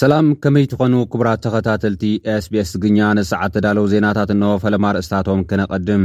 ሰላም ከመይ ትኾኑ ክቡራት ተኸታተልቲ ስbስ ትግርኛ ንሰዓት ተዳለዉ ዜናታት እኖ ፈለማ ርእስታቶም ከነቐድም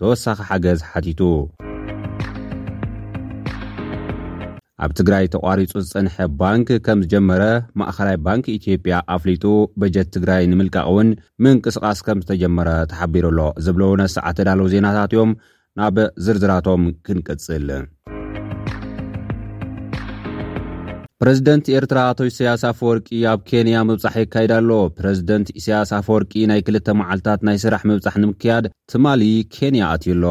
ተወሳኺ ሓገዝ ሓቲቱ። ኣብ ትግራይ ተቋሪፁ ዝፀንሐ ባንክ ከም ዝጀመረ ማእኸላይ ባንኪ ኢትዮጵያ ኣፍሊጡ በጀት ትግራይ ንምልቃቕ እውን ምንቅስቓስ ከም ዝተጀመረ ተሓቢሩ ኣሎ ዝብሉ ነሰዓ ተዳለዉ ዜናታት እዮም ናብ ዝርዝራቶም ክንቅፅል ፕረዚደንት ኤርትራ ኣቶ ኢሳያስ ኣፈወርቂ ኣብ ኬንያ ምብጻሕ የካይድ ኣሎ ፕረዚደንት ኢሳያስ ኣፈወርቂ ናይ ክልተ መዓልትታት ናይ ስራሕ ምብጻሕ ንምክያድ ትማሊ ኬንያ ኣትዩ ኣሎ።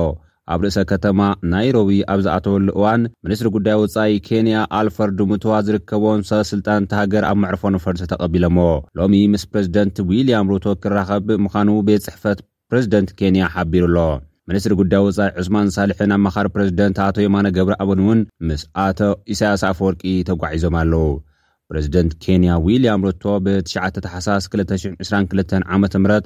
ኣብ ርእሰ ከተማ ናይሮቢ ኣብ ዝኣተወሉ እዋን፣ ሚኒስትሪ ጉዳይ ወጻኢ ኬንያ ኣልፈርድ ሙትዋ ዝርከቦም ሰበስልጣን እታ ሃገር ኣብ መዕርፎ ነፈርቲ ተቐቢሎሞ። ሎሚ ምስ ፕረዚደንት ዊልያም ሩቶ ክራኸብ ምዃኑ ቤት ጽሕፈት ፕረዚደንት ኬንያ ሓቢሩ ኣሎ። ሚኒስትሪ ጉዳይ ወጻኢ ዑስማን ሳልሕን ኣማኻሪ ፕረዚደንት ኣቶ የማነ ገብረኣብን'ውን ምስ ኣቶ ኢሳይያስ ኣፈወርቂ ተጓዒዞም ኣለዉ። ፕረዚደንት ኬንያ ዊልያም ሩቶ ብ ትሽዓተ ታሕሳስ ክልተ ሽሕን ዕስራን ክልተን ዓመተ ምህረት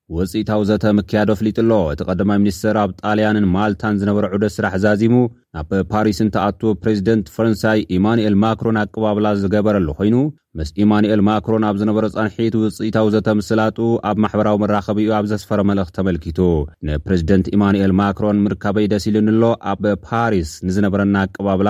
ውጽኢታዊ ዘተ ምክያዱ ኣፍሊጡ'ሎ። እቲ ቀዳማይ ሚኒስተር ኣብ ጣልያንን ማልታን ዝነበሮ ዑደት ስራሕ ዛዚሙ ናብ ፓሪስ እንትኣቱ፣ ፕረዚደንት ፈረንሳይ ኢማኑኤል ማክሮን ኣቀባብላ ዝገበረሉ ኮይኑ፣ ምስ ኢማኑኤል ማክሮን ኣብ ዝነበሮ ጻንሒት ውጽኢታዊ ዘተ ምስላጡ ኣብ ማሕበራዊ መራኸቢኡ ኣብ ዘስፈሮ መልእኽቲ ኣመልኪቱ። ንፕረዚደንት ኢማኑኤል ማክሮን ምርካበይ ደስ ኢሉኒ'ሎ፣ ኣብ ፓሪስ ንዝነበረና ኣቀባብላ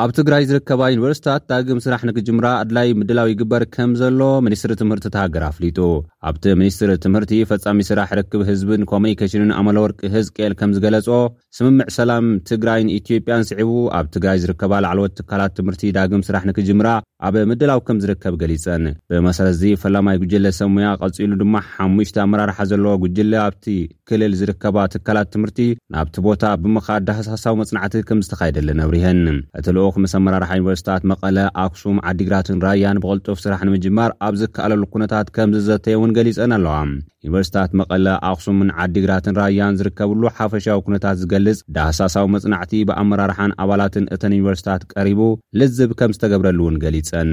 ኣብ ትግራይ ዝርከባ ዩኒቨርሲታት ዳግም ስራሕ ንክጅምራ ኣድላይ ምድላው ይግበር ከም ዘሎ ሚኒስትሪ ትምህርቲ እታ ሃገር ኣፍሊጡ። ኣብቲ ሚኒስትሪ ትምህርቲ ፈፃሚ ስራሕ ርክብ ህዝብን ኮሙኒኬሽንን ኣመለወርቅ ህዝቅኤል ከም ዝገለፆ፣ ስምምዕ ሰላም ትግራይን ኢትዮጵያን ስዒቡ ኣብ ትግራይ ዝርከባ ላዕለዎት ትካላት ትምህርቲ ዳግም ስራሕ ንክጅምራ ኣብ ምድላው ከም ዝርከብ ገሊፀን። ብመሰረት እዚ ፈላማይ ጉጅለ ሰብ ሙያ ቀፂሉ ድማ ሓሙሽተ ኣመራርሓ ዘለዎ ጉጅለ ኣብቲ ክልል ዝርከባ ትካላት ትምህርቲ ናብቲ ቦታ ብምኻድ ዳህሳሳዊ መፅናዕቲ ከምዝተኻየደለን ኣብሪሀን። እቲ ልኡኽ ምስ ኣመራርሓ ዩኒቨርሲቲታት መቐለ፣ ኣክሱም፣ ዓዲግራትን ራያን ብቕልጡፍ ስራሕ ንምጅማር ኣብ ዝከኣለሉ ኩነታት ከምዝዘተየ እውን ገሊፀን ኣለዋ። ዩኒቨርሲቲታት መቐለ፣ ኣክሱምን ዓዲግራትን ራያን ዝርከብሉ ሓፈሻዊ ኩነታት ዝገልፅ ዳህሳሳዊ መፅናዕቲ ብኣመራርሓን ኣባላትን እተን ዩኒቨርሲቲታት ቀሪቡ ልዝብ ከምዝተገብረሉ እውን ገሊፀን።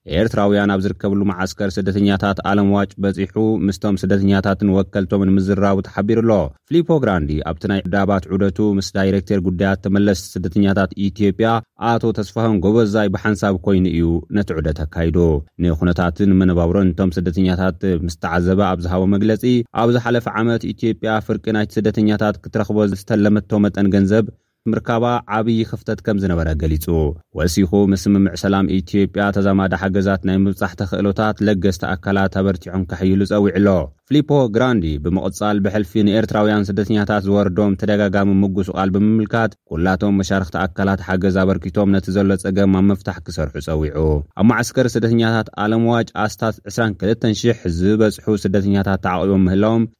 ኤርትራውያን ኣብ ዝርከብሉ መዓስከር ስደተኛታት ኣለም ዋጭ በጺሑ ምስቶም ስደተኛታትን ወከልቶምን ምዝራቡ ተሓቢሩ ኣሎ። ፍሊፖ ግራንዲ ኣብቲ ናይ ዕዳባት ዑደቱ ምስ ዳይሬክቴር ጉዳያት ተመለስቲ ስደተኛታት ኢትዮጵያ ኣቶ ተስፋሁን ጎበዛይ ብሓንሳብ ኮይኑ እዩ ነቲ ዑደት ኣካይዱ። ንኩነታትን መነባብሮን እቶም ስደተኛታት ምስ ተዓዘበ ኣብ ዝሃቦ መግለጺ ኣብ ዝሓለፈ ዓመት ኢትዮጵያ ፍርቂ ናይቲ ስደተኛታት ክትረኽቦ ዝተለመቶ መጠን ገንዘብ ምርካባ ዓብዪ ክፍተት ከምዝነበረ ገሊፁ። ወሲኹ ምስ ስምምዕ ሰላም ኢትዮጵያ ተዛማዲ ሓገዛት ናይ ምብፃሕ ተኽእሎታት ለገስቲ ኣካላት ኣበርቲዖም ከሐይሉ ፀዊዑ ኣሎ። ፍሊፖ ግራንዲ ብምቕፃል ብሕልፊ ንኤርትራውያን ስደተኛታት ዝወርዶም ተደጋጋሚ ምጉስቛል ብምምልካት ኩላቶም መሻርኽቲ ኣካላት ሓገዝ ኣበርኪቶም ነቲ ዘሎ ፀገም ኣብ ምፍታሕ ክሰርሑ ፀዊዑ። ኣብ መዓስከር ስደተኛታት ኣለምዋጭ ኣስታት ዕስራን ክልተን ሽሕ ዝበፅሑ ስደተኛታት ተዓቝቦም ምህላዎም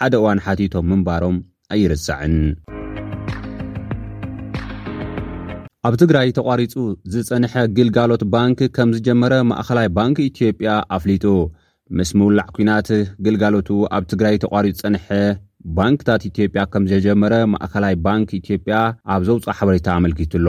ሓደ እዋን ሓቲቶም ምንባሮም ኣይርሳዕን። ኣብ ትግራይ ተቋሪፁ ዝፀንሐ ግልጋሎት ባንክ ከም ዝጀመረ ማእኸላይ ባንክ ኢትዮጵያ ኣፍሊጡ። ምስ ምውላዕ ኲናት ግልጋሎቱ ኣብ ትግራይ ተቋሪፁ ዝፀንሐ ባንክታት ኢትዮጵያ ከም ዘጀመረ ማእኸላይ ባንክ ኢትዮጵያ ኣብ ዘውፅኦ ሓበሬታ ኣመልኪቱ ኣሎ።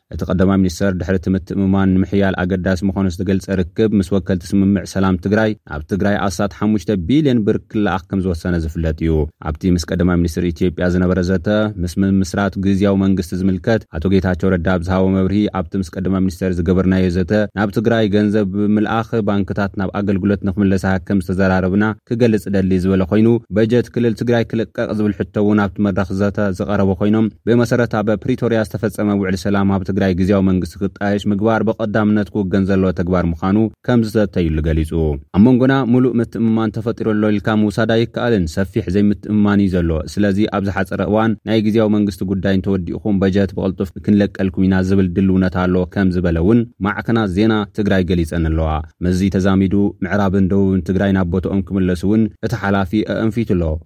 እቲ ቀዳማይ ሚኒስተር ድሕሪ እቲ ምትእምማን ንምሕያል ኣገዳሲ ምዃኑ ዝተገልጸ ርክብ ምስ ወከልቲ ስምምዕ ሰላም ትግራይ ናብ ትግራይ ኣስታት ሓሙሽተ ቢልዮን ብር ክለኣኽ ከምዝወሰነ ዝፍለጥ እዩ። ኣብቲ ምስ ቀዳማይ ሚኒስትር ኢትዮጵያ ዝነበረ ዘተ ምስ ምምስራት ግዝያዊ መንግስቲ ዝምልከት ኣቶ ጌታቸው ረዳ ኣብ ዝሃቦ መብርሂ ኣብቲ ምስ ቀዳማይ ሚኒስተር ዝገበርናዮ ዘተ ናብ ትግራይ ገንዘብ ብምልኣኽ ባንክታት ናብ ኣገልግሎት ንክምለሳ ከምዝተዘራረብና ክገልጽ እደሊ ዝበለ ኮይኑ በጀት ክልል ትግራይ ክልቀቕ ዝብል ሕቶ እውን ኣብቲ መድረኽ ዘተ ዝቐረቡ ኮይኖም ብመሰረት ኣብ ፕሪቶርያ ዝተፈፀመ ውዕሊ ሰላም ኣብ ትግራይ ግዝያዊ መንግስቲ ክጣየሽ ምግባር ብቐዳምነት ክውገን ዘለዎ ተግባር ምዃኑ ከምዝዘተይሉ ገሊፁ። ኣብ መንጎና ሙሉእ ምትእምማን ተፈጢሩ ኣሎ ኢልካ ምውሳድ ኣይከኣልን፣ ሰፊሕ ዘይምትእምማን እዩ ዘሎ። ስለዚ ኣብ ዝሓፀረ እዋን ናይ ግዝያዊ መንግስቲ ጉዳይ እንተወዲእኹም በጀት ብቕልጡፍ ክንለቀልኩም ኢና ዝብል ድልውነት ኣሎ ከምዝበለ እውን ማዕከናት ዜና ትግራይ ገሊፀን ኣለዋ። ምስዚ ተዛሚዱ ምዕራብን ደቡብን ትግራይ ናብ ቦትኦም ክምለሱ እውን እቲ ሓላፊ ኣእንፊቱ ኣሎ።